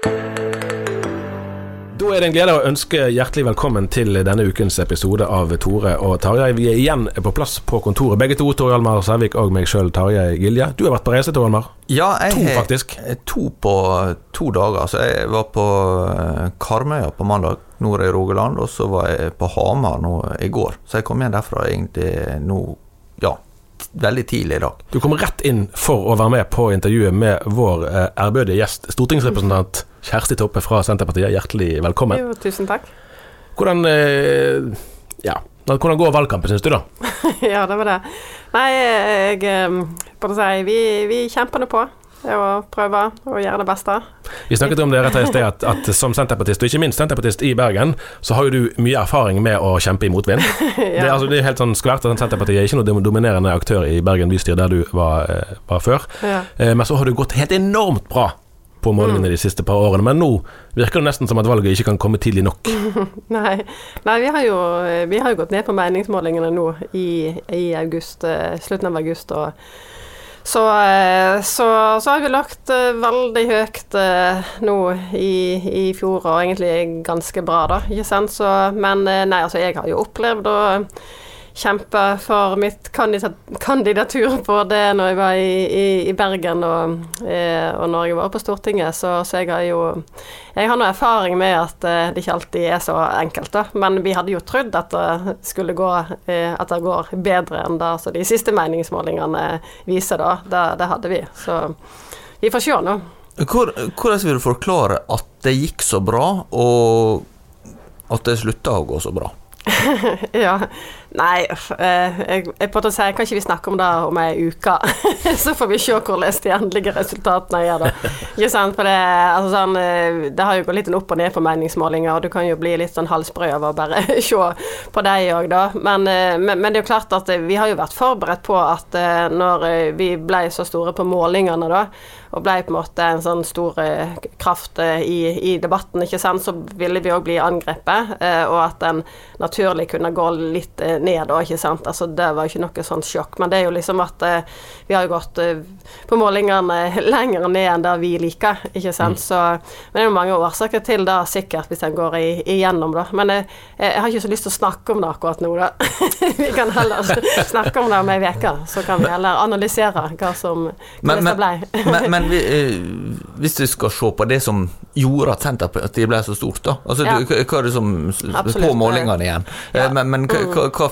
Da er det en glede å ønske hjertelig velkommen til denne ukens episode av Tore og Tarjei. Vi er igjen på plass på kontoret, begge to. Tore Hjalmar Sævik og meg sjøl, Tarjei Gilje. Du har vært på reise, Tore Hjalmar? Ja, jeg To, faktisk. To på to dager. Så jeg var på eh, Karmøya på mandag, nord i Rogaland, og så var jeg på Hamar nå i går. Så jeg kom igjen derfra egentlig nå, ja, veldig tidlig i dag. Du kommer rett inn for å være med på intervjuet med vår eh, ærbødige gjest, stortingsrepresentant Kjersti Toppe fra Senterpartiet. Hjertelig velkommen. Jo, tusen takk. Hvordan, eh, ja, hvordan går valgkampen, syns du, da? ja, det var det. Nei, jeg eh, Bare si, vi, vi kjemper nå på og prøver å gjøre det beste. Vi snakket om det rett i sted, at, at som senterpartist, og ikke minst senterpartist i Bergen, så har jo du mye erfaring med å kjempe i motvind. det, er, altså, det er helt sånn skvært at Senterpartiet er ikke noen dominerende aktør i Bergen bystyre, der du var, eh, var før. Ja. Men så har du gått helt enormt bra på målingene de siste par årene. Men nå virker det nesten som at valget ikke kan komme tidlig nok. Nei, nei vi, har jo, vi har jo gått ned på meningsmålingene nå i, i august, eh, slutten av august. og så, eh, så, så har vi lagt eh, veldig høyt nå i, i fjor, og egentlig ganske bra, da. Ikke sant? Så, men nei, altså, jeg har jo opplevd å kjempe for mitt kandidat kandidatur både når jeg var i, i, i Bergen og, eh, og når jeg var på Stortinget, så, så jeg har jo Jeg har noe erfaring med at eh, det ikke alltid er så enkelt, da. Men vi hadde jo trodd at det skulle gå eh, At det går bedre enn det så de siste meningsmålingene viser, da. Det, det hadde vi. Så vi får se nå. Hvor, hvordan vil du forklare at det gikk så bra, og at det slutta å gå så bra? ja. Nei, eh, jeg, jeg, på en måte kan ikke vi snakke om det om ei uke? så får vi se hvordan de endelige resultatene gjør da. Ikke sant? For det, altså sånn, eh, det har jo gått litt opp og ned på meningsmålinger, og du kan jo bli litt sånn halsbrød av å bare se på dem òg, da. Men, eh, men, men det er jo klart at vi har jo vært forberedt på at når vi ble så store på målingene, da, og ble på en måte en sånn stor eh, kraft eh, i, i debatten, ikke sant, så ville vi òg bli angrepet, eh, og at en naturlig kunne gå litt ned da, ikke sant. Altså det var jo ikke noe sånn sjokk, men det er jo liksom at vi har jo gått på målingene lenger ned enn det vi liker, ikke sant. Så men det er jo mange årsaker til det, sikkert, hvis en går igjennom, da. Men jeg, jeg har ikke så lyst til å snakke om det akkurat nå, da. vi kan heller snakke om det om ei uke, så kan vi heller analysere hva som hvordan det ble. men, men vi, eh, hvis vi skal se på det som gjorde at Senterpartiet ble så stort, da altså, Ja. du, Hva er det som Absolutt. På målingene igjen. Ja. Eh, Men, men hva, hva, hva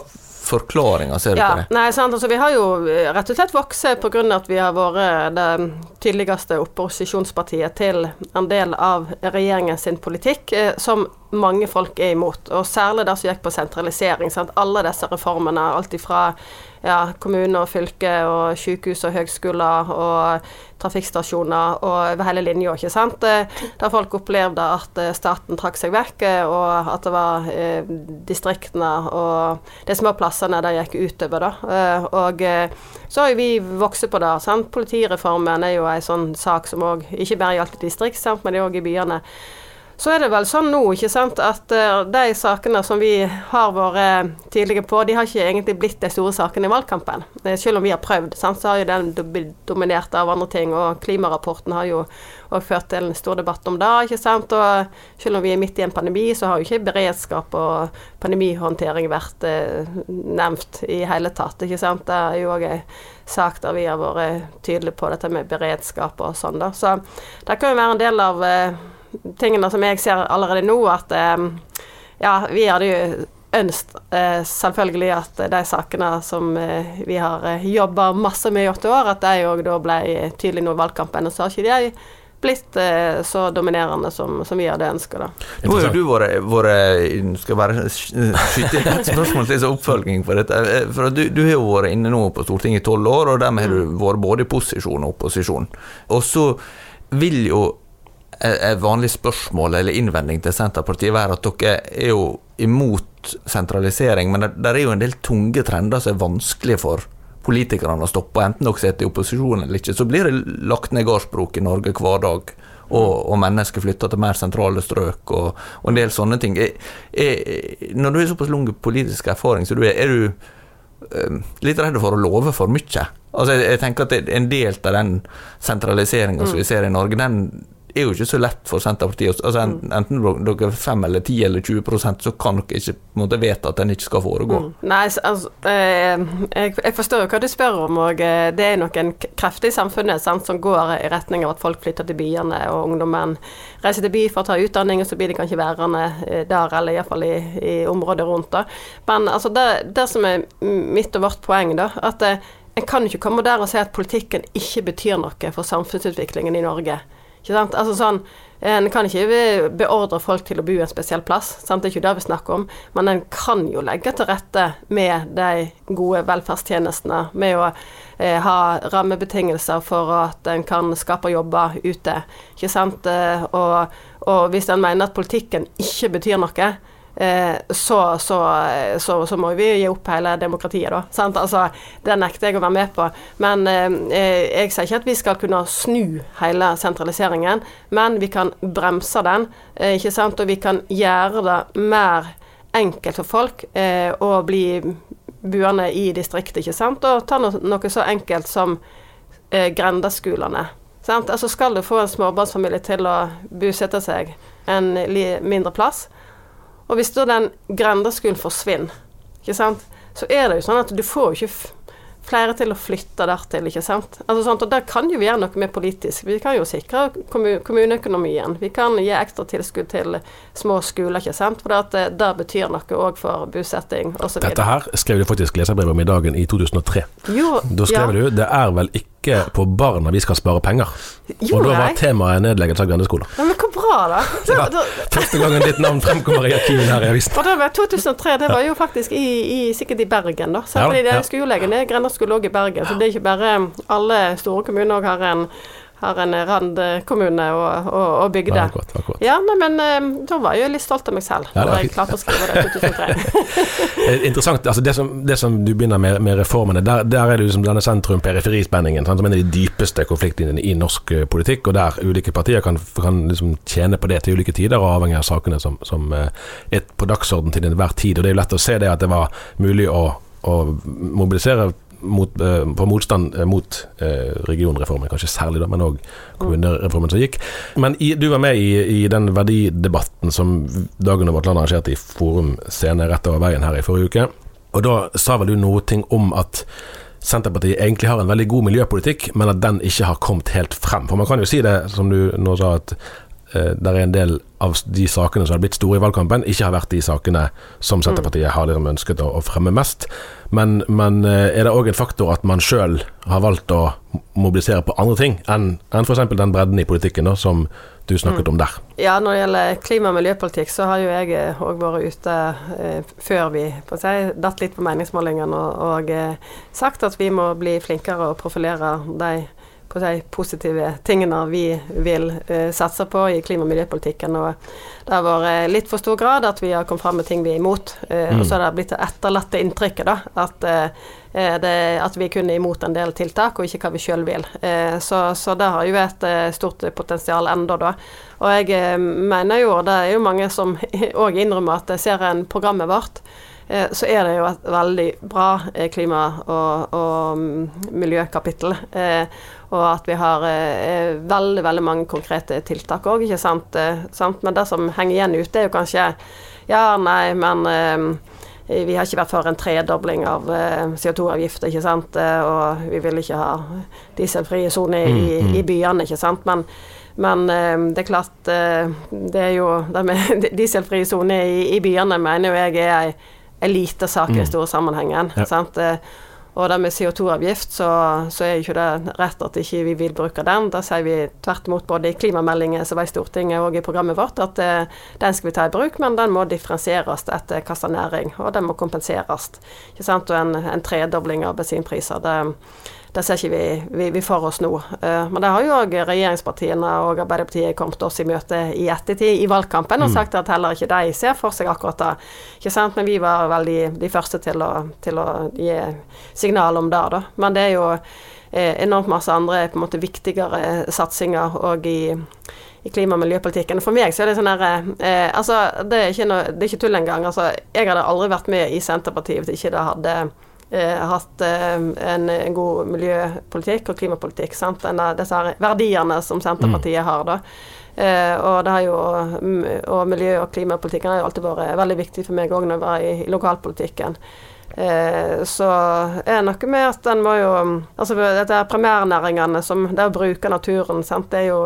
forklaringer ser du Ja, på det? nei, sant, altså Vi har jo eh, rett og slett vokst pga. at vi har vært det tydeligste opposisjonspartiet til en del av regjeringen sin politikk, som mange folk er imot, og særlig det som gikk på sentralisering. Sant? Alle disse reformene, alt ifra ja, kommune og fylke og sykehus og høgskoler og trafikkstasjoner og over hele linja, ikke sant. Der folk opplevde at eh, staten trakk seg vekk, eh, og at det var eh, distriktene og de små plassene det gikk utover, da. Eh, og så har jo vi vokst på det. sant. Politireformen er jo en sånn sak som òg ikke bare gjaldt distrikt, sant, men det er òg i byene. Så er det vel sånn nå ikke sant, at uh, de sakene som vi har vært tidlige på, de har ikke egentlig blitt de store sakene i valgkampen. Uh, selv om vi har prøvd, sant, så har jo den blitt dominert av andre ting. Og klimarapporten har jo ført til en stor debatt om det. ikke sant, Og selv om vi er midt i en pandemi, så har jo ikke beredskap og pandemihåndtering vært eh, nevnt i hele tatt. ikke sant. Det er jo òg en sak der vi har vært tydelige på dette med beredskap og sånn. da, Så det kan jo være en del av tingene som jeg ser allerede nå, at eh, ja, vi hadde jo ønsket eh, selvfølgelig at de sakene som eh, vi har jobba masse med i åtte år, at de òg da ble tydelige nå i valgkampen. Og så har ikke de blitt eh, så dominerende som, som vi hadde ønska. Nå har jo du vært Skal bare skyte inn et spørsmål til oppfølging på dette. For du, du, har jo vært inne nå på Stortinget i tolv år, og dermed har du mm. vært både i posisjon og opposisjon. Og så vil jo et vanlig spørsmål eller innvending til Senterpartiet være at dere er jo imot sentralisering, men det, er jo en del tunge trender som er vanskelige for politikerne å stoppe, enten dere sitter i opposisjon eller ikke. Så blir det lagt ned gårdsbruk i Norge hver dag. Og, og, mennesker flytter til mer sentrale strøk og, og en del sånne ting. Er, er, når du har såpass lang politisk erfaring så du er, er du um, litt redd for å love for mye? Altså, jeg, jeg tenker at En del av den sentraliseringa mm. som vi ser i Norge, den er jo ikke så lett for Senterpartiet. Altså, mm. enten dere er 5 eller 10 eller 20% så kan dere ikke måte, vedta at den ikke skal foregå. Mm. Nei, altså, eh, jeg, jeg, forstår jo hva du spør om, og eh, det er noen kreft i samfunnet sant, som går i retning av at folk flytter til byene, og ungdommen reiser til by for å ta utdanning, og så blir de kanskje værende eh, der, eller iallfall i, i området rundt. Da. Men altså, det, det, som er mitt og vårt poeng, da, at en kan ikke komme der og si at politikken ikke betyr noe for samfunnsutviklingen i Norge. Ikke sant? Altså sånn En kan ikke beordre folk til å bo en spesiell plass, sant? det er ikke det vi snakker om, men en kan jo legge til rette med de gode velferdstjenestene, med å eh, ha rammebetingelser for at en kan skape jobber ute, ikke sant. Eh, og, og hvis en mener at politikken ikke betyr noe, så, så, så, så, må vi gi opp hele demokratiet, da. Sant? Altså, det nekter jeg å være med på. Men eh, jeg sier ikke at vi skal kunne snu hele sentraliseringen, men vi kan bremse den, eh, ikke sant? og vi kan gjøre det mer enkelt for folk eh, å bli buende i distriktet, ikke sant. Og ta noe, noe så enkelt som eh, grendeskolene. Sant? Altså skal du få en småbarnsfamilie til å bosette seg en mindre plass, og hvis da den grendeskolen forsvinner, ikke sant, så er det jo sånn at du får jo ikke flere til å flytte dertil, ikke sant. Altså, sånt, og Der kan jo vi gjøre noe med politisk. Vi kan jo sikre kommuneøkonomien. Vi kan gi ekstra tilskudd til små skoler, ikke sant. For det, eh, det betyr noe òg for bosetting osv. Dette her skrev du faktisk leserbrev om i dagen i 2003. Jo, da skrev ja. du det er vel ikke på barna vi skal spare penger. Jo, og da var temaet nedleggelse av grendeskoler. Ja, men hvor bra, da. da, var første gangen ditt navn fremkommer i arkivet her i avisen. Og det var 2003, det var jo faktisk i, i sikkert i Bergen, da. Så ja, fordi det er legge ned skulle òg i Bergen. Så det er ikke bare alle store kommuner har en har en randkommune og, og, og bygde. Ja, akkurat, akkurat. ja nei, men eh, da var jeg jo litt stolt av meg selv. Ja, da jeg klarte å skrive det i 2003. Interessant. altså det som, det som, du begynner med, med reformene, der, der, er det liksom denne sentrum-periferispenningen som er en av de dypeste konfliktlinjene i norsk eh, politikk, og der ulike partier kan, kan liksom tjene på det til ulike tider, og avhengig av sakene som, som eh, er på dagsorden til enhver tid. Og det er jo lett å se det at det var mulig å, å mobilisere mot, uh, på motstand uh, mot uh, regionreformen, kanskje særlig, da, men òg kommunereformen som gikk. Men i, du var med i, i, den verdidebatten som Dagen om Land arrangerte i Forum Scene rett over veien her i forrige uke. Og da sa vel du noe om at Senterpartiet egentlig har en veldig god miljøpolitikk, men at den ikke har kommet helt frem. For man kan jo si det, som du nå sa, at eh, det er en del av de sakene som har blitt store i valgkampen, ikke har vært de sakene som Senterpartiet har liksom ønsket å, å fremme mest. Men, men eh, er det òg en faktor at man sjøl har valgt å mobilisere på andre ting enn, enn f.eks. den bredden i politikken da, som du snakket Mm. om der? Ja, når det gjelder klima- og miljøpolitikk, så har jo jeg òg vært ute eh, før vi si, datt litt på meningsmålingene og, og eh, sagt at vi må bli flinkere å profilere de på de positive tingene vi vil uh, satse på i klima- og miljøpolitikken. Og det har vært litt for stor grad at vi har kommet fram med ting vi er imot. Eh, Og så har det blitt det etterlatte inntrykket da, at, uh, det, at vi kun er imot en del tiltak, og ikke hva vi sjøl vil. Eh, så, så det har jo et eh, stort potensial enda da. Og jeg eh, mener jo, og det er jo mange som òg innrømmer at ser en programmet vårt, eh, så er det jo et veldig bra eh, klima- og, og mm, miljøkapittel. Eh, og at vi har eh, veldig veldig mange konkrete tiltak òg, ikke sant? Eh, sant? Men det som henger igjen ute, er jo kanskje Ja, nei, men eh, vi har ikke vært for en tredobling av eh, CO2-avgifter, ikke sant. Eh, og vi vil ikke ha dieselfrie soner i, i byene, ikke sant. Men men eh, det er klart eh, Det er jo det med dieselfrie soner i, i byene mener jo jeg er ei, ei liten sak i den store sammenhengen. Ja. Sant? Eh, og det med CO2-avgift, så, så er jo ikke det rett at ikke vi vil bruke den. Da sier vi tvert imot både i klimameldingen som var i Stortinget og i programmet vårt, at eh, den skal vi ta i bruk, men den må differensieres etter hvilken næring, og den må kompenseres. Ikke sant? Og en, en tredobling av bensinpriser, det, det ser ikke vi, vi, vi for oss nå. Eh, men det har jo òg regjeringspartiene og Arbeiderpartiet kommet oss i møte i ettertid i valgkampen og sagt at heller ikke de ser for seg akkurat det. Ikke sant? Men vi var vel de, de første til å, til å gi signal om det, da. Men det er jo eh, enormt masse andre på en måte viktigere satsinger òg i i klima- og miljøpolitikken. For meg så er det sånn her eh, Altså, det er, ikke noe, det er ikke tull engang. Altså, jeg hadde aldri vært med i Senterpartiet hvis ikke det hadde hatt eh, en, en god miljøpolitikk og klimapolitikk. Sant? Disse verdiene som Senterpartiet har, da. Eh, og jo Og miljø- og klimapolitikken har jo alltid vært veldig viktig for meg òg når jeg var i lokalpolitikken. Eh, så er det noe med at en må jo Altså dette er primærnæringene som Det å bruke naturen, sant, det er jo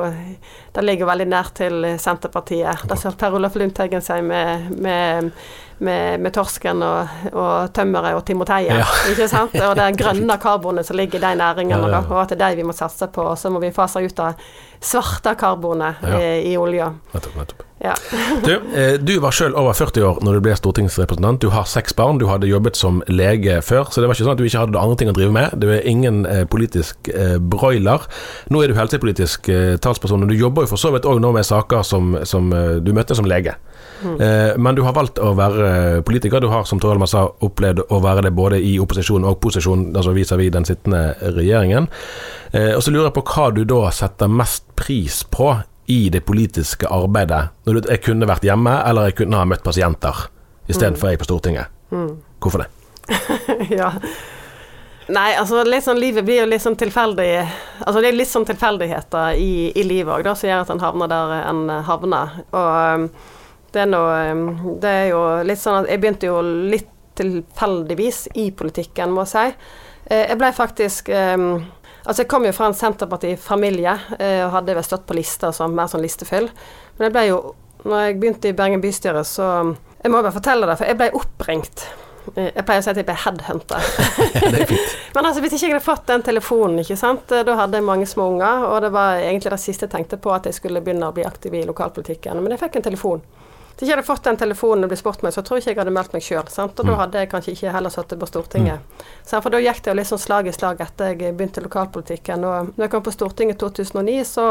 Det ligger veldig nært til Senterpartiet. Det ser Per Olaf Lundteigen sier med, med, med, med torsken og, og tømmeret og timoteien, Ja. ikke sant? Og det grønne karbonet som ligger i de næringene, Ja, ja. og at det er de vi må satse på. Og så må vi fase ut det svarte karbonet Ja. i, i olja. Nettopp, nettopp. Ja. Du, eh, du var sjøl over 40 år når du ble stortingsrepresentant. Du har seks barn. Du hadde jobbet som lege før, så det var ikke sånn at du ikke hadde andre ting å drive med. Du er ingen eh, politisk eh, broiler. Nå er du helsepolitisk eh, talsperson, og du jobber jo for så vidt òg nå med saker som, som eh, du møtte som lege. Eh, men du har valgt å være politiker. Du har, som Tor Elmer sa, opplevd å være det både i opposisjon og posisjon, altså vis-à-vis den sittende regjeringen. Eh, og så lurer jeg på hva du da setter mest pris på i det politiske arbeidet, når du, jeg kunne vært hjemme, eller jeg kunne ha møtt pasienter istedenfor jeg på Stortinget. Hvorfor det? ja. Nei, altså litt sånn, livet blir jo litt sånn tilfeldig Altså det er litt sånn tilfeldigheter i, i livet òg, som gjør at en havner der en havner. Og um, det er nå um, Det er jo litt sånn at jeg begynte jo litt tilfeldigvis i politikken, må jeg si. Eh, Jeg ble faktisk um, Altså, jeg kom jo fra en Senterparti-familie eh, og hadde vel stått på lista som mer sånn listefyll. Men jeg ble jo Når jeg begynte i Bergen bystyre, så Jeg må bare fortelle det, for jeg ble oppringt. Eh, Jeg pleier å si at jeg ble headhunta. Men altså, hvis ikke jeg hadde fått den telefonen, ikke sant, eh, da hadde jeg mange små unger, og det var egentlig det siste jeg tenkte på, at jeg skulle begynne å bli aktiv i lokalpolitikken. Men jeg fikk en telefon. Hvis ikke jeg hadde fått den telefonen og blitt spurt meg, så tror jeg ikke jeg hadde meldt meg sjøl. Og da hadde jeg kanskje ikke heller sittet på Stortinget. Mm. for da gikk det jo litt sånn slag i slag etter jeg begynte lokalpolitikken. Og når jeg kom på Stortinget i 2009, så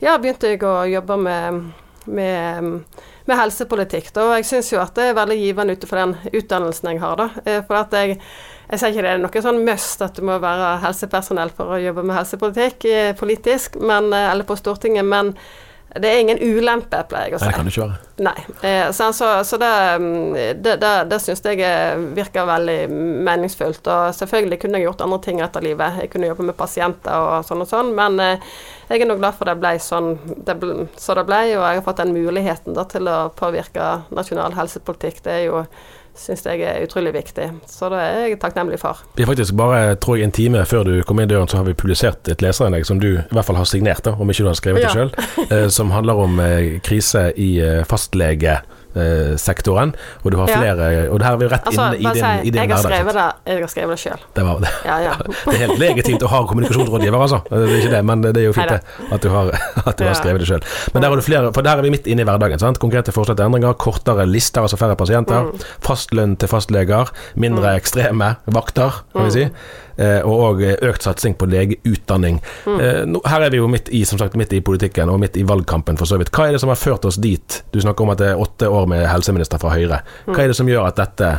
ja, begynte jeg å jobbe med med, med helsepolitikk. Da. Og jeg syns jo at det er veldig givende ut fra den utdannelsen jeg har. Da. Eh, For at jeg, jeg sier ikke det er noe sånn must at du må være helsepersonell for å jobbe med helsepolitikk eh, politisk, men, eh, eller på Stortinget, men det er ingen ulempe, pleier jeg å si. Nei, det kan det ikke være. Nei. Eh, så så, så det, mm, det, det, det syns jeg eh, virker veldig meningsfullt. Og selvfølgelig kunne jeg gjort andre ting etter livet. Jeg kunne jobbe med pasienter og sånn og sånn, men eh, jeg er nå glad for det ble sånn det ble, så det ble, og jeg har fått den muligheten da, til å påvirke nasjonal helsepolitikk. Det er jo syns jeg er utrolig viktig. Så det er jeg takknemlig for. Vi er faktisk bare tror jeg, en time før du kom inn døren, så har vi publisert et leserinnlegg som du i hvert fall har signert, da, om ikke du har skrevet det Ja. sjøl, eh, som handler om eh, krise i eh, helsesektoren, og du har Ja. flere Og det her er vi rett Altså, inne i din, si, i din jeg har skrevet det Jeg har skrevet det sjøl. Det, var, det, Ja, ja. det er helt legitimt å ha kommunikasjonsrådgiver, altså. Det er ikke det, men det er jo fint at du har, at du har skrevet det sjøl. Men der har du flere, for der er vi midt inne i hverdagen. Sant? Konkrete forslag til endringer, kortere lister, altså færre pasienter. Mm. Fastlønn til fastleger, mindre ekstreme vakter, kan vi Mm. si. Eh, og òg økt satsing på legeutdanning. Mm. Eh, her er vi jo midt i som sagt, midt i politikken og midt i valgkampen, for så vidt. Hva er det som har ført oss dit? Du snakker om at det er åtte år med helseminister fra Høyre. Mm. Hva er det som gjør at, dette,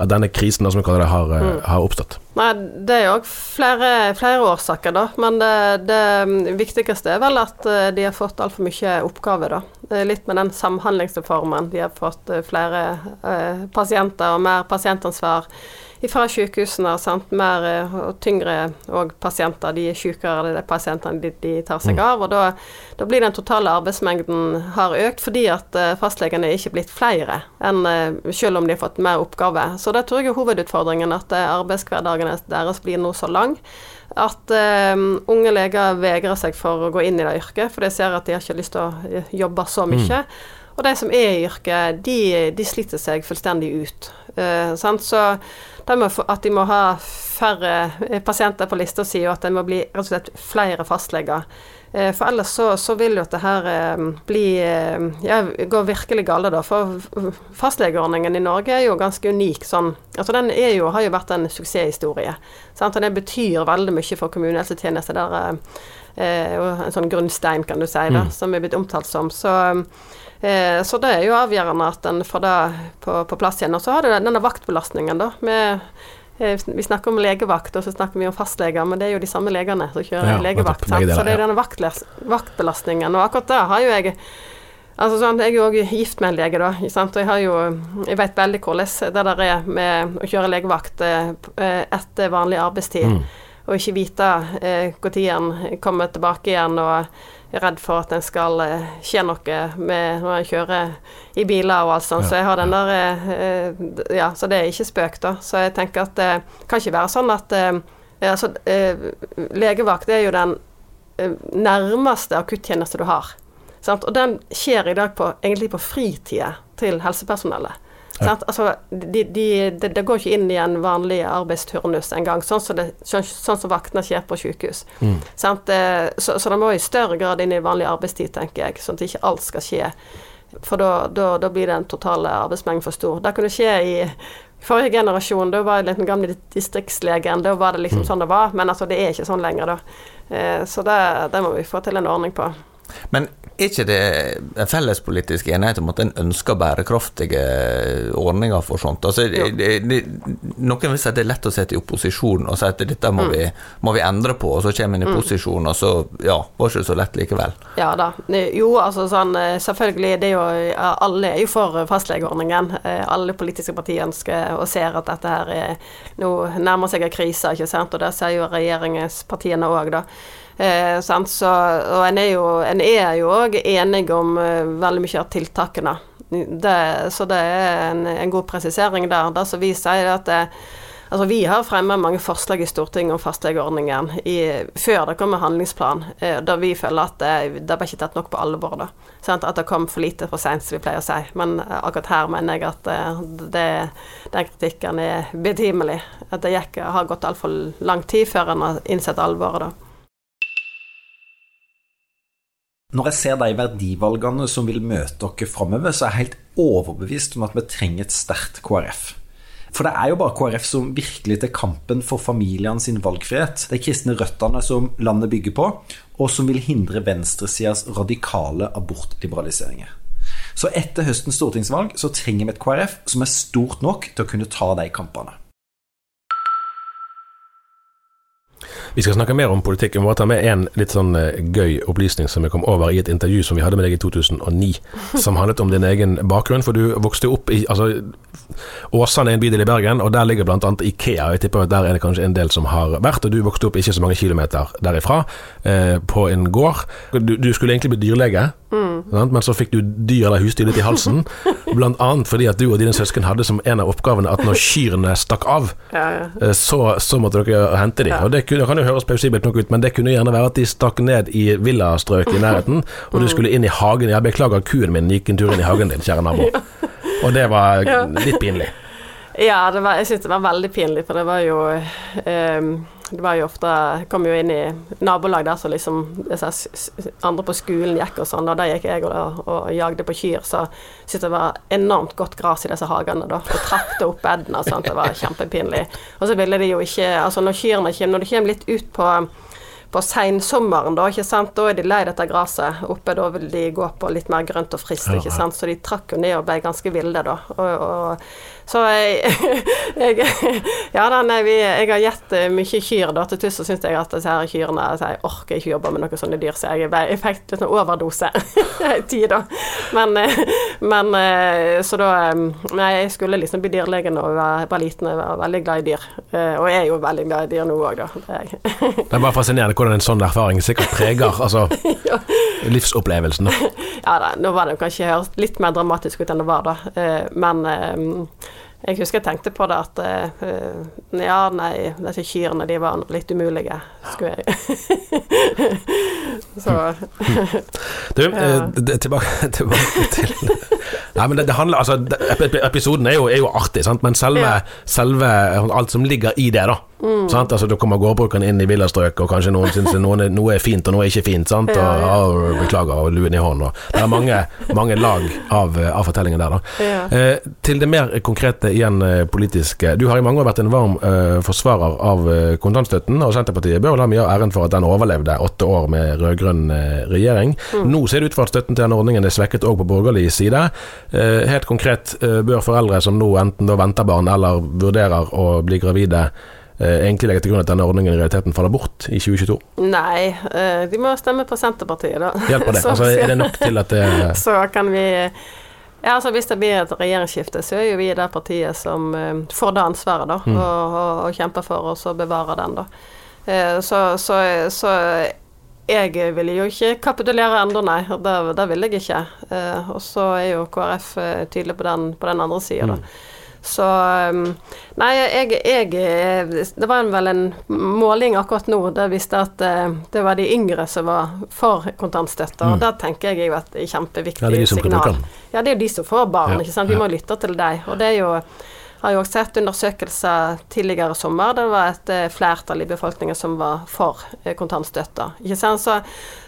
at denne krisen som vi kaller det, har, Mm. eh, har oppstått? Nei, det er jo flere, flere årsaker, da. Men det, det viktigste er vel at eh, de har fått altfor mye oppgaver, da. Er Litt med den samhandlingsreformen. De har fått eh, flere eh, pasienter og mer pasientansvar fra sykehusene. Sant? Mer eh, og tyngre og pasienter. De er sykere, det er pasientene de, de tar seg av. Og da, da blir den totale arbeidsmengden har økt fordi at eh, fastlegene er ikke blitt flere, enn eh, selv om de har fått mer oppgaver. Så det tror jeg er hovedutfordringen, at arbeidshverdagene deres blir nå så lang at eh, unge leger vegrer seg for å gå inn i det yrket, for de ser at de har ikke lyst til å jobbe så mye. Og de som er i yrket, de, de sliter seg fullstendig ut. Uh, sant? Så at de må ha færre eh, pasienter på lista si, og at det må bli rett og slett flere fastleger. Eh, For ellers så, så vil jo dette her eh, bli ja, gå virkelig gale, da. For fastlegeordningen i Norge er jo ganske unik sånn Altså den er jo, har jo vært en suksesshistorie. Sant? Og det betyr veldig mye for kommunehelsetjenester. Der eh, jo en sånn grunnstein, kan du si, da, som er blitt omtalt som. Så så det er jo avgjørende at en får det på, på plass igjen. Og så har du denne vaktbelastningen, da. Med, eh, vi snakker om legevakt, og så snakker vi om fastleger, men det er jo de samme legene som kjører Ja, legevakt. Sant? Så det er denne vaktbelastningen. Og akkurat det har jo jeg Altså sånn, Jeg er jo òg gift med en lege, da. Sant? Og jeg har jo Jeg vet veldig hvordan det der er med å kjøre legevakt eh, eh, etter vanlig arbeidstid. Mm. Og ikke vite eh, når en kommer tilbake igjen og redd for at en skal eh, skje noe med når en kjører i biler og alt sånt. Ja, Så jeg har den der eh, Ja, så det er ikke spøk, da. Så jeg tenker at det kan ikke være sånn at eh, Altså, eh, legevakt er jo den eh, nærmeste akuttjeneste du har. Sant? Og den skjer i dag på, egentlig på fritida til helsepersonellet. Sant? Altså, de, de, de, det går ikke inn i en vanlig arbeidsturnus engang, sånn som, det, sånn, sånn som vaktene skjer på sykehus. Sant? Eh, Så, så det må i større grad inn i vanlig arbeidstid, tenker jeg, sånn at ikke alt skal skje. For da, blir den totale arbeidsmengden for stor. Det kunne skje i forrige generasjon, da var jeg den gamle distriktslegen, da var det liksom sånn det var, men altså det er ikke sånn lenger, da. Eh, Så det, det må vi få til en ordning på. Men er ikke det en fellespolitisk enighet om at en ønsker bærekraftige ordninger for sånt? Altså, det, det, det, noen vil si at det er lett å sitte i opposisjon og si at dette må, vi, må vi endre på, og så kommer en i posisjon, og så ja, var ikke det så lett likevel. Ja da. Jo, altså sånn eh, Selvfølgelig, det er jo Alle er jo for fastlegeordningen. Eh, Alle politiske partier ønsker og ser at dette her er Nå nærmer seg en krise, ikke sant, og det sier jo regjeringspartiene òg, da. Eh? Så, og en er jo En òg enig om eh, veldig mye av tiltakene. Det, så det er en, en god presisering der. Det som vi sier, er at det, Altså, vi har fremmet mange forslag i Stortinget om fastlegeordningen før det kom en handlingsplan, eh, da vi føler at det, det ble ikke tatt nok på alvor. da. Sånn, At det kom for lite for seint, som vi pleier å si. Men eh, akkurat her mener jeg at eh, det, den kritikken er betimelig. At det gikk, har gått altfor lang tid før en har innsett alvoret. da. Når jeg ser de verdivalgene som vil møte dere framover, så er jeg helt overbevist om at vi trenger et sterkt KrF. For det er jo bare KrF som virkelig tar kampen for familiene sin valgfrihet, de kristne røttene som landet bygger på, og som vil hindre venstresidas radikale abortliberaliseringer. Så etter høstens stortingsvalg så trenger vi et KrF som er stort nok til å kunne ta de kampene. Vi skal snakke mer om politikk. Vi må ta med en litt sånn eh, gøy opplysning som jeg kom over i et intervju som vi hadde med deg i 2009, som handlet om din egen bakgrunn. For du vokste opp i altså, Åsane er en bydel i Bergen, og der ligger bl.a. Ikea. Jeg tipper at der er det kanskje en del som har vært, og du vokste opp ikke så mange kilometer derifra, eh, på en gård. Du, du skulle egentlig bli dyrlege, Sant? Men så fikk du dyr eller husdyr litt i halsen, bl.a. fordi at du og dine søsken hadde som en av oppgavene at når kyrne stakk av, Ja, ja. eh, så, så måtte dere hente dem. Og det, kunne, det kan jo høres plausibelt nok ut, men det kunne gjerne være at de stakk ned i villastrøk i nærheten, og du skulle inn i hagen. Jeg beklager, kuen min gikk en tur inn i hagen din, kjære nabo. Og det var litt pinlig. Ja, det var, jeg syns det var veldig pinlig, for det var jo ehm, Det var jo ofte Jeg kom jo inn i nabolag der så liksom andre på skolen gikk og sånn, og da gikk jeg og, og jagde på kyr, så syntes det var enormt godt gras i disse hagene, da. Og trakk det opp og sånt, det var kjempepinlig. Og så ville de jo ikke Altså, når kyrne kommer Når de kommer litt ut på på seinsommeren, da, ikke sant? da er de lei dette gresset. Oppe da vil de gå på litt mer grønt og friskt, ikke sant. Så de trakk jo ned og ble ganske ville, da. Og, og, så jeg, jeg Ja da, nei, vi, jeg har gitt eh, mye kyr, da. Til tuss så syns jeg at disse her kyrne så Jeg orker ikke jobbe med noen sånne dyr, så jeg, jeg fikk litt sånn overdose i tid, da. Men, eh, men eh, Så da Nei, jeg skulle liksom bli dyrlege da jeg var, var liten, jeg var veldig glad i dyr. Og jeg er jo veldig glad i dyr nå òg, da. Det er. Det er bare fascinerende hvordan en sånn erfaring sikkert preger altså, livsopplevelsen. Da. Ja da, nå var det kanskje litt mer dramatisk ut enn det var, da. Men jeg husker jeg tenkte på det at uh, Ja, nei, disse kyrne, de var litt umulige, skulle jeg Så Du, eh, tilbake, tilbake til Nei, men det, det handler Altså, episoden er jo, er jo artig, sant? men selve, selve alt som ligger i det, da. Mm. Altså, da kommer gårdbrukeren inn i villastrøk, og kanskje noen syns er, noe er fint og noe er ikke fint. Sant? Og, Ja, ja. «Å, beklager, og luen i hånden. Og det er mange, mange lag av, av fortellingen der. Ja. Eh, til det mer konkrete igjen eh, politiske. Du har i mange år vært en varm eh, forsvarer av eh, kontantstøtten, og Senterpartiet bør vel ha mye av æren for at den overlevde åtte år med rød-grønn eh, regjering. Nå ser det ut for at støtten til den ordningen er svekket òg på borgerlig side. Eh, helt konkret, eh, bør foreldre som nå enten venter barn eller vurderer å bli gravide, eh, egentlig legge til grunn at denne ordningen i realiteten faller bort i 2022? Nei, eh, de må stemme på Senterpartiet, da. Hjelper det? Altså, er det nok til at det så kan vi ja, altså Hvis det blir et regjeringsskifte, så er jo vi det partiet som eh, får det ansvaret, da. Mm. Og, og, og kjemper for oss å bevare den, da. Eh, så, så, så jeg ville jo ikke kapitulere ennå, nei. Det, det vil jeg ikke. Eh, og så er jo KrF eh, tydelig på den, på den andre sida, da. Så um, Nei, jeg, jeg eh, Det var en, vel en måling akkurat nå det viste at eh, det var de yngre som var for kontantstøtte. Og det tenker jeg er jo et kjempeviktig Ja, det er de som signal. Ja, det er jo de som får barn, Ja, ikke sant. Vi må lytte til deg. Og det er jo har jo også sett undersøkelser tidligere i sommer. Det var et eh, flertall i befolkningen som var for kontantstøtta. kontantstøtte. Så,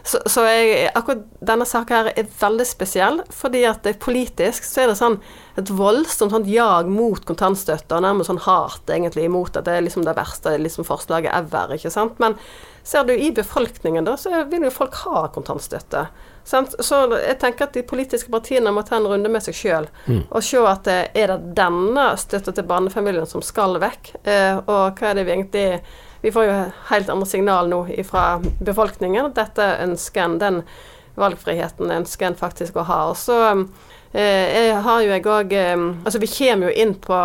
så, så jeg, akkurat denne saken her er veldig spesiell, fordi at politisk så er det sånn et voldsomt sånn jag mot kontantstøtte, og nærmest sånn hat egentlig imot at det er liksom det verste liksom forslaget ever, ikke sant. Men ser du i befolkningen, da, så vil jo folk ha kontantstøtte. Sant? Så jeg tenker at de politiske partiene må ta en runde med seg sjøl og se at eh, er det denne støtta til barnefamilien som skal vekk, eh, og hva er det vi egentlig Vi får jo helt andre signal nå fra befolkningen, dette ønsker en, den valgfriheten ønsker en faktisk å ha. Og så eh, jeg har jo jeg òg Altså vi kommer jo inn på,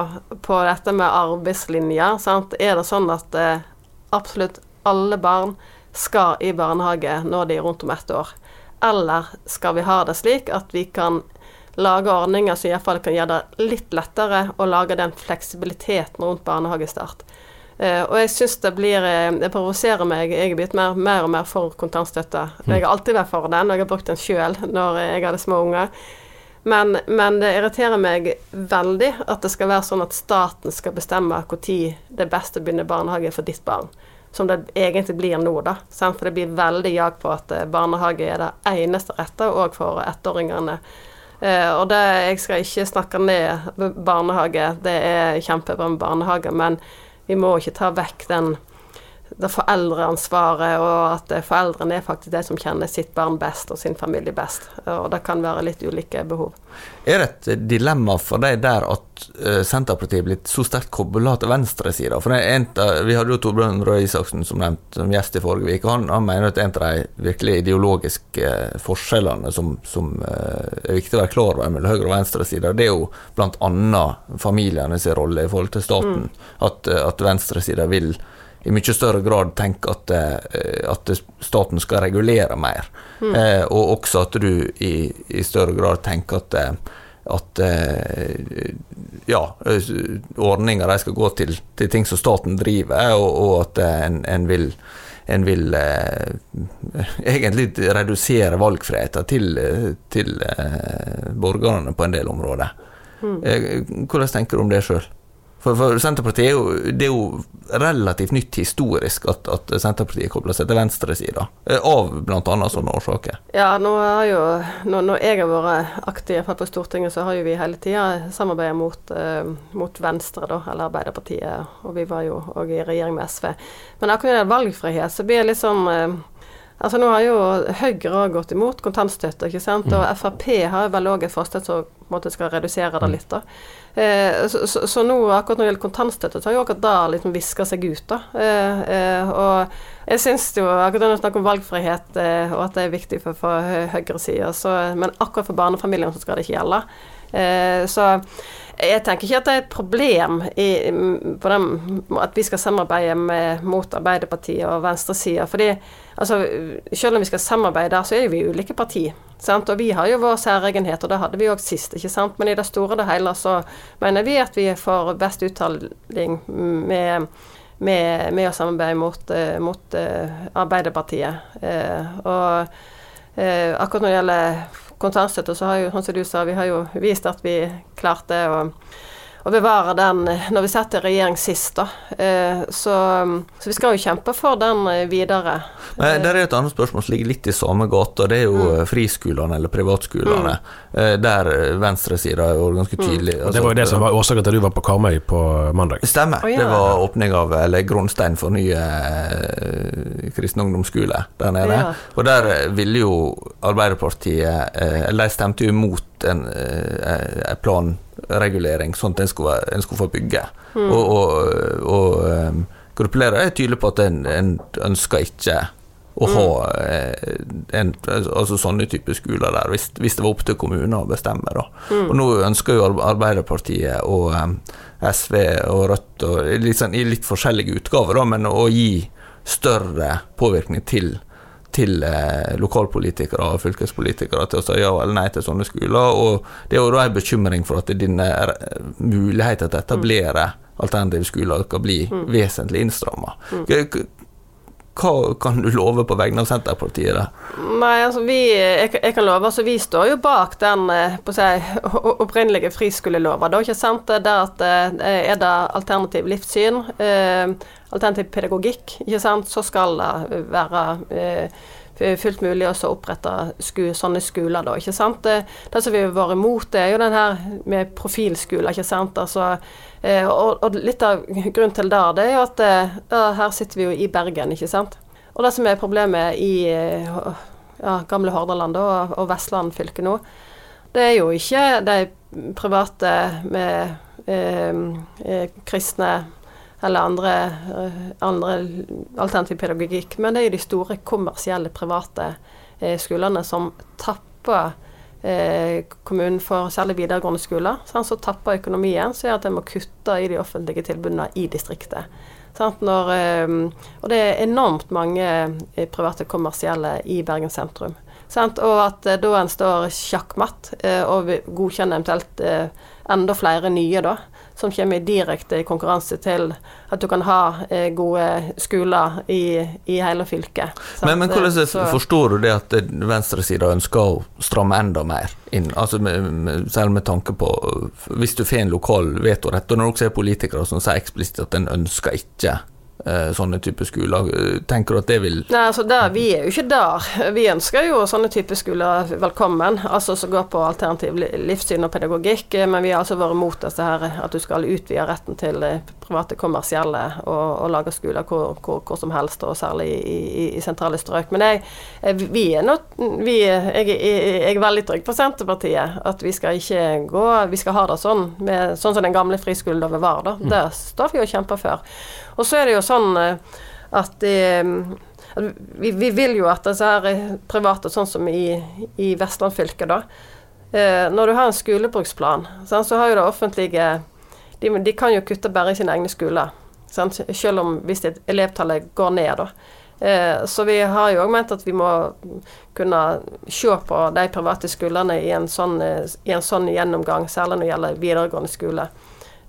på dette med arbeidslinja, sant. Er det sånn at absolutt alle barn skal i barnehage når de er rundt om ett år? Eller skal vi ha det slik at vi kan lage ordninger som iallfall kan gjøre det litt lettere å lage den fleksibiliteten rundt barnehagestart? Eh, og jeg syns det blir eh, Det provoserer meg. Jeg er blitt mer, mer og mer for kontantstøtte. Jeg har alltid vært for den, og jeg har brukt den sjøl når jeg hadde små unger. Men, men det irriterer meg veldig at det skal være sånn at staten skal bestemme når det er best å begynne barnehage for ditt barn. Som det egentlig blir nå, da. For det blir veldig jag på at eh, barnehage er det eneste rette òg for ettåringene. Eh, og det, jeg skal ikke snakke ned barnehage, det er kjempebra med barnehage, men vi må ikke ta vekk den det foreldreansvaret, og at eh, foreldrene er faktisk de som kjenner sitt barn best og sin familie best. Og det kan være litt ulike behov. Er det et dilemma for deg der at eh, Senterpartiet er blitt så sterkt kobla til venstresida? Vi hadde jo Torbjørn Røe Isaksen som nevnt som gjest i forrige uke. Han, han mener at en av de virkelig ideologiske eh, forskjellene som, som eh, er viktig å være klar over mellom høyre- og venstresida, det er jo bl.a. familienes rolle i forhold til staten. At, eh, at venstresida vil i mye større grad tenker at, eh, at staten skal regulere mer. Mm. Eh, og også at du i, i, større grad tenker at, eh, at eh, ja, ordninger de skal gå til, til, ting som staten driver, og, og at en, en, vil en vil eh, egentlig redusere valgfriheten til, til eh, borgerne på en del områder. Mm. hvordan tenker du om det sjøl? For, for, Senterpartiet er jo, det er jo relativt nytt historisk at, at Senterpartiet kobler seg til venstresida, eh, av bl.a. sånne årsaker. Ja, nå har jo, når, når jeg har vært aktiv på Stortinget, så har jo vi hele tida samarbeidet mot, eh, mot, Venstre, da, eller Arbeiderpartiet, og vi var jo òg i regjering med SV. Men akkurat når det gjelder valgfrihet, så blir det liksom uh, Altså Nå har jo Høyre gått imot kontantstøtte, ikke sant? og mm. Frp har vel òg et forslag som på en måte skal redusere det mm. litt. da. Eh, så, så, så, nå, akkurat når det gjelder kontantstøtte, så har jo akkurat det liksom viska seg ut. da. Eh, eh, og jeg syns jo, akkurat når det er snakk om valgfrihet eh, og at det er viktig for, for høyresida, men akkurat for barnefamiliene så skal det ikke gjelde. Eh, så jeg tenker ikke at det er et problem i, den, at vi skal samarbeide med, mot Arbeiderpartiet og venstresida. fordi altså, selv om vi skal samarbeide der, så er vi ulike partier. Sant? Og vi har jo vår særegenhet, og det hadde vi òg sist. ikke sant? Men i det store og hele så mener vi at vi får best uttaling med, med, med å samarbeide mot, eh, mot uh, Arbeiderpartiet. Og akkurat når det gjelder kontantstøtte, så har jo, sånn som du sa, vi har jo vist at vi klarte å å bevare den når vi satt i regjering sist, da. Eh, så, så, vi skal jo kjempe for den eh, videre. Men det er et annet spørsmål som ligger litt i samme gate, det er jo mm. friskolene eller privatskolene. Mm. Der venstresida er jo ganske mm. tydelig. Mm. Altså, det var jo det som var årsaken til at du var på Karmøy på mandag? Stemmer. Oh, ja. Det var åpning av, eller grunnstein for nye kristen ungdomsskole der nede. Ja. Og der ville jo Arbeiderpartiet Eller de stemte jo imot en, en plan regulering, sånn at en skulle, skulle få bygge. Mm. Og, og, og um, gruppeledere er tydelig på at en, en ønsker ikke å ha eh, en, altså sånne typer skoler der, hvis, hvis, det var opp til kommunen å bestemme. Da. Mm. Og nå ønsker jo Arbeiderpartiet og um, SV og Rødt og litt sånn, i litt forskjellige utgaver, da, men å gi større påvirkning til til eh, lokalpolitikere og fylkespolitikere til å si ja eller nei til sånne skoler. Og det er jo da en bekymring for at dine eh, muligheter til å etablere alternative skoler skal bli mm. vesentlig innstramma. Mm. Hva kan du love på vegne av Senterpartiet? Da? Nei, altså vi, jeg, jeg, kan love, altså vi står jo bak den på å si, opprinnelige friskoleloven. Det er ikke sant det at er det alternativ livssyn, eh, alternativ pedagogikk, ikke sant, så skal det være eh, fullt mulig å opprette sku, sånne skoler, da, ikke sant. Det, det som vi har vært imot, det er jo den her med profilskoler, ikke sant. Altså, eh, og, og, litt av grunnen til det, det er at eh, ja, her sitter vi jo i Bergen, ikke sant. Og det som er problemet i eh, ja, gamle Hordaland og, og Vestland fylke nå, det er jo ikke de private med eh kristne eller andre, eh, andre alternativ pedagogikk. Men det er jo de store kommersielle, private eh, skolene som tapper eh, kommunen for særlig videregående skoler. Sånn, så tapper økonomien, så gjør at en må kutte i de offentlige tilbudene i distriktet. Når, eh, og det er enormt mange private kommersielle i Bergen sentrum. Sant? Og at da en står sjakkmatt og godkjenner eventuelt enda flere nye, da som kommer i direkte konkurranse til at du kan ha eh, gode skoler i, i hele fylket. Men, men, hvordan så, forstår du det at venstresida ønsker å stramme enda mer inn? Altså med, med, selv med tanke på Hvis du får en lokal vetorett, og når du også er politikere som sier eksplisitt at en ønsker ikke sånne type skoler. Tenker du at det vil Nei, altså der, Vi er jo ikke der. Vi ønsker jo sånne type skoler velkommen, altså som går på alternativ livssyn og pedagogikk. Eh, men vi har altså vært mot dette her, at du skal utvide retten til eh, private kommersielle og, og lage skoler hvor, hvor, hvor, som helst, og særlig i, i, i sentrale strøk. Men jeg, vi er nå jeg, jeg, jeg, er veldig trygg på Senterpartiet. At vi skal ikke gå Vi skal ha det sånn, med, sånn som den gamle friskoleloven var. da. Mm. Det står vi og kjemper for. Og så er det jo sånn eh, at eh, vi, vi, vil jo at disse her private, sånn som i, i Vestland fylke, da eh, Når du har en skolebruksplan, så har jo det offentlige de, de, kan jo kutte bare i sine egne skoler. Sant? Selv om hvis elevtallet går ned, da. Eh, Så vi har jo òg ment at vi må kunne se på de private skolene i en sånn, eh, i en sånn gjennomgang, særlig når det gjelder videregående skole.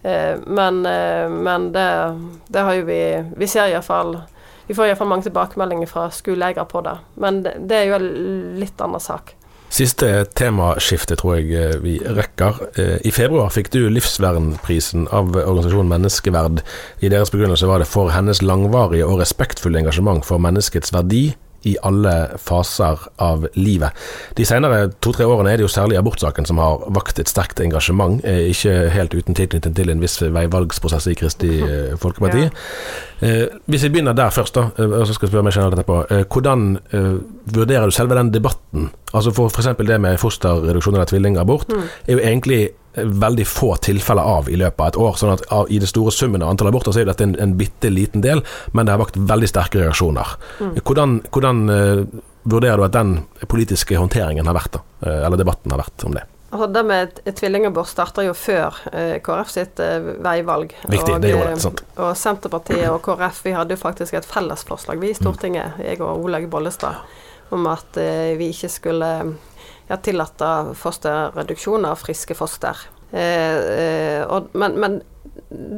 Eh, Men, eh, men det, det har jo vi Vi ser iallfall Vi får iallfall mange tilbakemeldinger fra skoleeiere på det. Men det, det er jo en litt annen sak. Siste temaskifte tror jeg eh, vi rekker. Eh, I februar fikk du Livsvernprisen av organisasjonen Menneskeverd. I deres begrunnelse var det for hennes langvarige og respektfulle engasjement for menneskets verdi i alle faser av livet. De senere to-tre årene er det jo særlig abortsaken som har vakt et sterkt engasjement, eh, ikke helt uten tilknytning til en viss veivalgsprosess i Kristi eh, Folkeparti. Ja. hvis vi begynner der først, da, eh, og så skal jeg spørre meg generelt etterpå. Eh, hvordan eh, vurderer du selve den debatten? Altså for f.eks. det med fosterreduksjon eller tvillingabort er jo egentlig eh, veldig få tilfeller av i løpet av et år. sånn at I det store summen av antall aborter så er dette en, en bitte liten del, men det har vakt veldig sterke reaksjoner. Mm. Hvordan, hvordan uh, vurderer du at den politiske håndteringen har vært, da? Eh, eller debatten har vært om det? Altså, det med tvillingabort starter jo før eh, KrF sitt eh, veivalg. Viktig, det gjorde det, sant. eh, Og Senterpartiet og KrF vi hadde jo faktisk et fellesforslag vi i Stortinget, jeg og Olaug Bollestad, om at eh, vi ikke skulle ja, tillate fosterreduksjon av friske foster. Eh, eh, og, men, men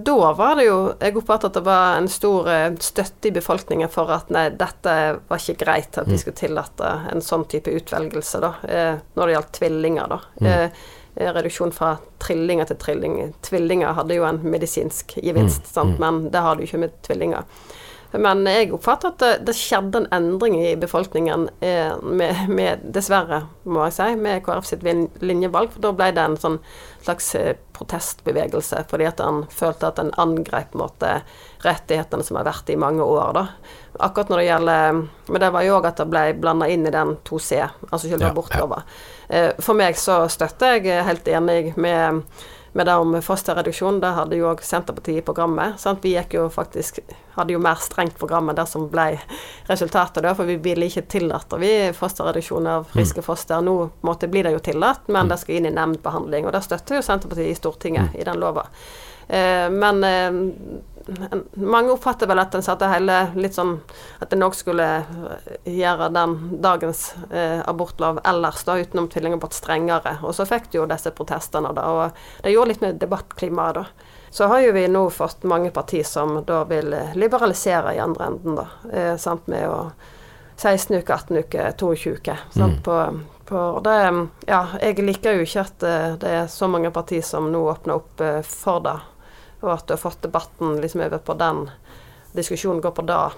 da var det jo Jeg oppfattet at det var en stor eh, støtte i befolkningen for at nei, dette var ikke greit at vi skulle tillate en sånn type utvelgelse, da, eh, når det gjaldt tvillinger, da. Eh, eh, reduksjon fra trillinger til trilling. Tvillinger hadde jo en medisinsk gevinst, sant? men det har du ikke med tvillinger. Men jeg oppfatter at det, det skjedde en endring i befolkningen, eh, med, med, dessverre, må jeg si, med KrF sitt linjevalg. For da ble det en sånn slags eh, protestbevegelse, fordi at han følte at han angrep måte, rettighetene som har vært i mange år. da. Akkurat når det gjelder Men det var jo òg at det ble blanda inn i den 2C, altså selve Ja, abortlova. Eh, For meg så støtter jeg helt enig med med det om fosterreduksjon, det hadde jo òg Senterpartiet i programmet. Sant? Vi gikk jo faktisk, hadde jo mer strengt program enn det som ble resultatet, da, for vi ville ikke tillate vi fosterreduksjon av friske foster. Nå måte blir det jo tillatt, men det skal inn i nemndbehandling, og det støtter jo Senterpartiet i Stortinget i den lova. Eh, men eh, mange oppfatter vel at en satte hele litt sånn At en òg skulle eh, gjøre den dagens eh, abortlov ellers, da, utenom tvillingabort, strengere. Og så fikk du jo disse protestene, da, og det gjorde litt med debattklimaet, da. Så har jo vi nå fått mange partier som da vil eh, liberalisere i andre enden, da. Eh, sant, med å 16 uker, 18 uker, 22 uker. Sant, på, på, det, ja, jeg liker jo ikke at eh, det er så mange partier som nå åpner opp for det, og at du har fått debatten liksom over på den diskusjonen går på det,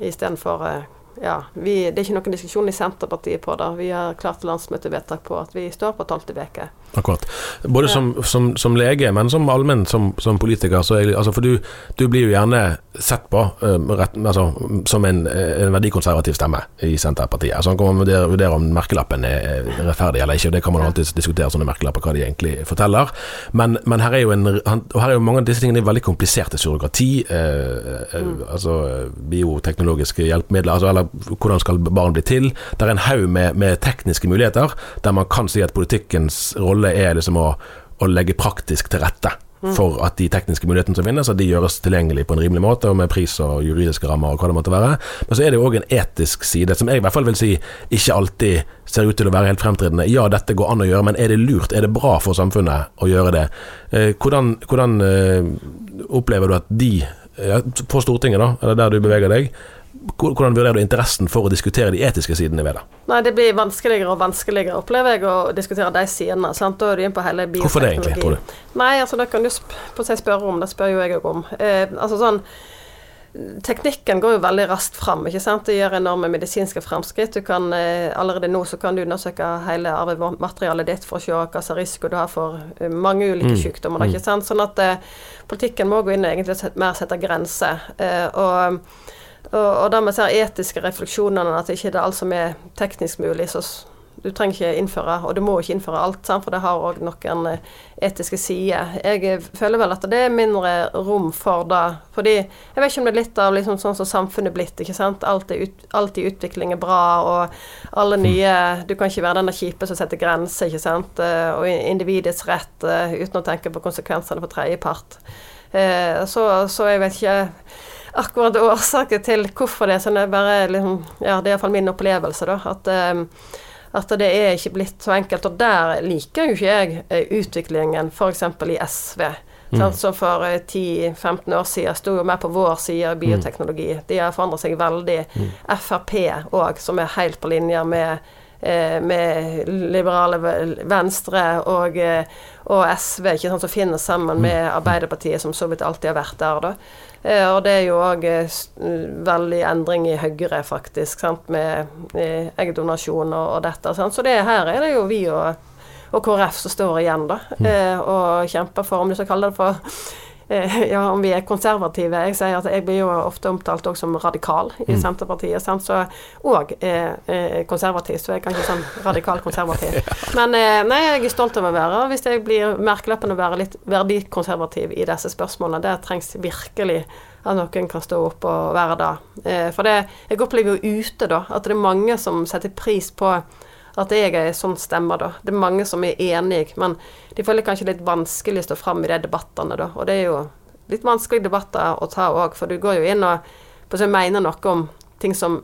istedenfor eh, ja, vi, Det er ikke noen diskusjon i Senterpartiet på det. Vi har klart landsmøtevedtak på at vi står på tolvte uke. Akkurat. Både som, som, som lege, men som allmenn som, som politiker. Så er, altså for du, du blir jo gjerne sett på uh, rett, altså, som en, eh, en verdikonservativ stemme i Senterpartiet. Altså, han kan vurdere, vurdere om merkelappen er rettferdig eller ikke. og Det kan man alltid diskutere, sånne merkelapper, hva de egentlig forteller. Men, men her er en, her er jo mange av disse tingene veldig kompliserte. Surrogati, uh, eh, altså bioteknologiske hjelpemidler, altså, eller hvordan skal barn bli til. Det er en haug med, med tekniske muligheter der man kan si at politikkens rolle er liksom å, å legge praktisk til rette for at de tekniske mulighetene som finnes, at de gjøres tilgjengelig på en rimelig måte, og med pris og juridiske rammer og hva det måtte være. Men så er det jo òg en etisk side, som jeg i hvert fall vil si ikke alltid ser ut til å være helt fremtredende. Ja, dette går an å gjøre, men er det lurt? Er det bra for samfunnet å gjøre det? Eh, hvordan hvordan eh, opplever du at de, på Stortinget, da, eller der du beveger deg, hvordan vurderer du interessen for å diskutere de etiske sidene ved det? Nei, det blir vanskeligere og vanskeligere, opplever jeg, å diskutere de sidene. Sant? Da er du inne på hele bioteknologi. Hvorfor det egentlig, tror du? Nei, altså det kan du sp spørre om, det spør jo jeg òg om. Eh, altså sånn Teknikken går jo veldig raskt fram. ikke sant? Det gjør enorme medisinske fremskritt. Du kan, eh, allerede nå så kan du undersøke hele arvematerialet ditt for å se hva slags risiko du har for eh, mange ulike sykdommer. ikke sant? Sånn at eh, politikken må gå inn og egentlig mer sette grenser. Eh, og og, og det med disse etiske refleksjonene, at ikke det er alt som er teknisk mulig, så du trenger ikke innføre, og du må ikke innføre alt, sant? for det har òg noen eh, etiske sider. Jeg eh, føler vel at det er mindre rom for det. Fordi jeg vet ikke om det er litt av liksom sånn som samfunnet er blitt. ikke sant? Alt, ut, alt i utvikling er bra, og alle nye Du kan ikke være den kjipe som setter grenser, ikke sant? Eh, Og individets rett uten å tenke på konsekvensene for tredjepart. Så, så jeg vet ikke akkurat årsaken til hvorfor det er sånn. Er bare liksom, ja, det er iallfall min opplevelse, da. At, eh, at det er ikke blitt så enkelt. Og der liker jo ikke jeg eh, utviklingen f.eks. i SV. Mm. Så for 10-15 år siden sto jo mer på vår side av bioteknologi. De har forandret seg veldig. Mm. Frp òg, som er helt på linje med Eh, med liberale Venstre og, eh, og SV, ikke sant, som finner sammen med mm. Arbeiderpartiet, som så vidt alltid har vært der. da. Eh, og det er jo òg veldig endring i Høyre, faktisk, sant, med eggdonasjon og, og dette. Sant? Så det, her er det jo vi og, og KrF som står igjen, da, mm. og kjemper for, om du skal kalle det for Eh, ja, om vi er konservative. Jeg sier at jeg blir jo ofte omtalt også som radikal i mm. Senterpartiet. Sant? Så, og eh, eh, konservativ, så jeg er kanskje sånn radikal konservativ. Men eh, nei, jeg er stolt over å være Hvis jeg blir merkeløpende å være litt verdikonservativ i disse spørsmålene, det trengs virkelig at noen kan stå opp og være det. Eh, for det, jeg opplever jo ute, da, at det er mange som setter pris på at jeg er sånn stemmer, da. Det er mange som er enig, men de føler kanskje litt vanskelig å stå fram i de debattene, da. Og det er jo litt vanskelige debatter å ta òg, for du går jo inn og mener noe om ting som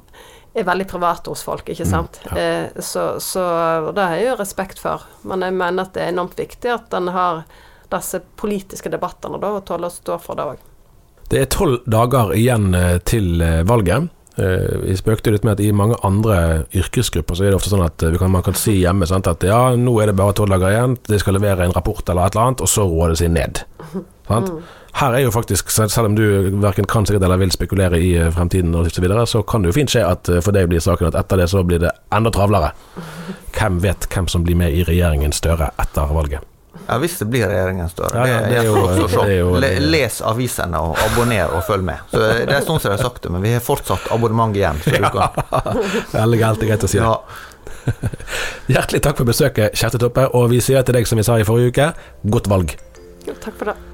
er veldig private hos folk, ikke mm, sant. Mm, ja. eh, så, så det har jeg jo respekt for. Men jeg mener at det er enormt viktig at en har disse politiske debattene da, og tåler å stå for det òg. Det er tolv dager igjen eh, til eh, valget. Eh, vi spøkte litt med at i mange andre yrkesgrupper så er det ofte sånn at eh, kan, man kan si hjemme sant, at ja, nå er det bare tolv dager igjen, de skal levere en rapport eller et eller annet, og så roer det seg ned. Sant? Mm. Her er jo faktisk, selv om du verken kan sikkert eller vil spekulere i eh, fremtiden og så videre, så kan det jo fint skje at for deg blir saken at etter det så blir det enda travlere. Hvem vet hvem som blir med i regjeringen Støre etter valget? Ja, hvis det blir regjeringen større. Ja, det, det, er jo, det er jo, Les avisene og abonner og følg med. Så Det er sånn som jeg har sagt det, men vi har fortsatt abonnement igjen. Så du. Veldig galt, greit å si. Ja. Hjertelig takk for besøket, Kjersti Toppe. Og vi sier til deg som vi sa i forrige uke, godt valg. Jo, takk for det.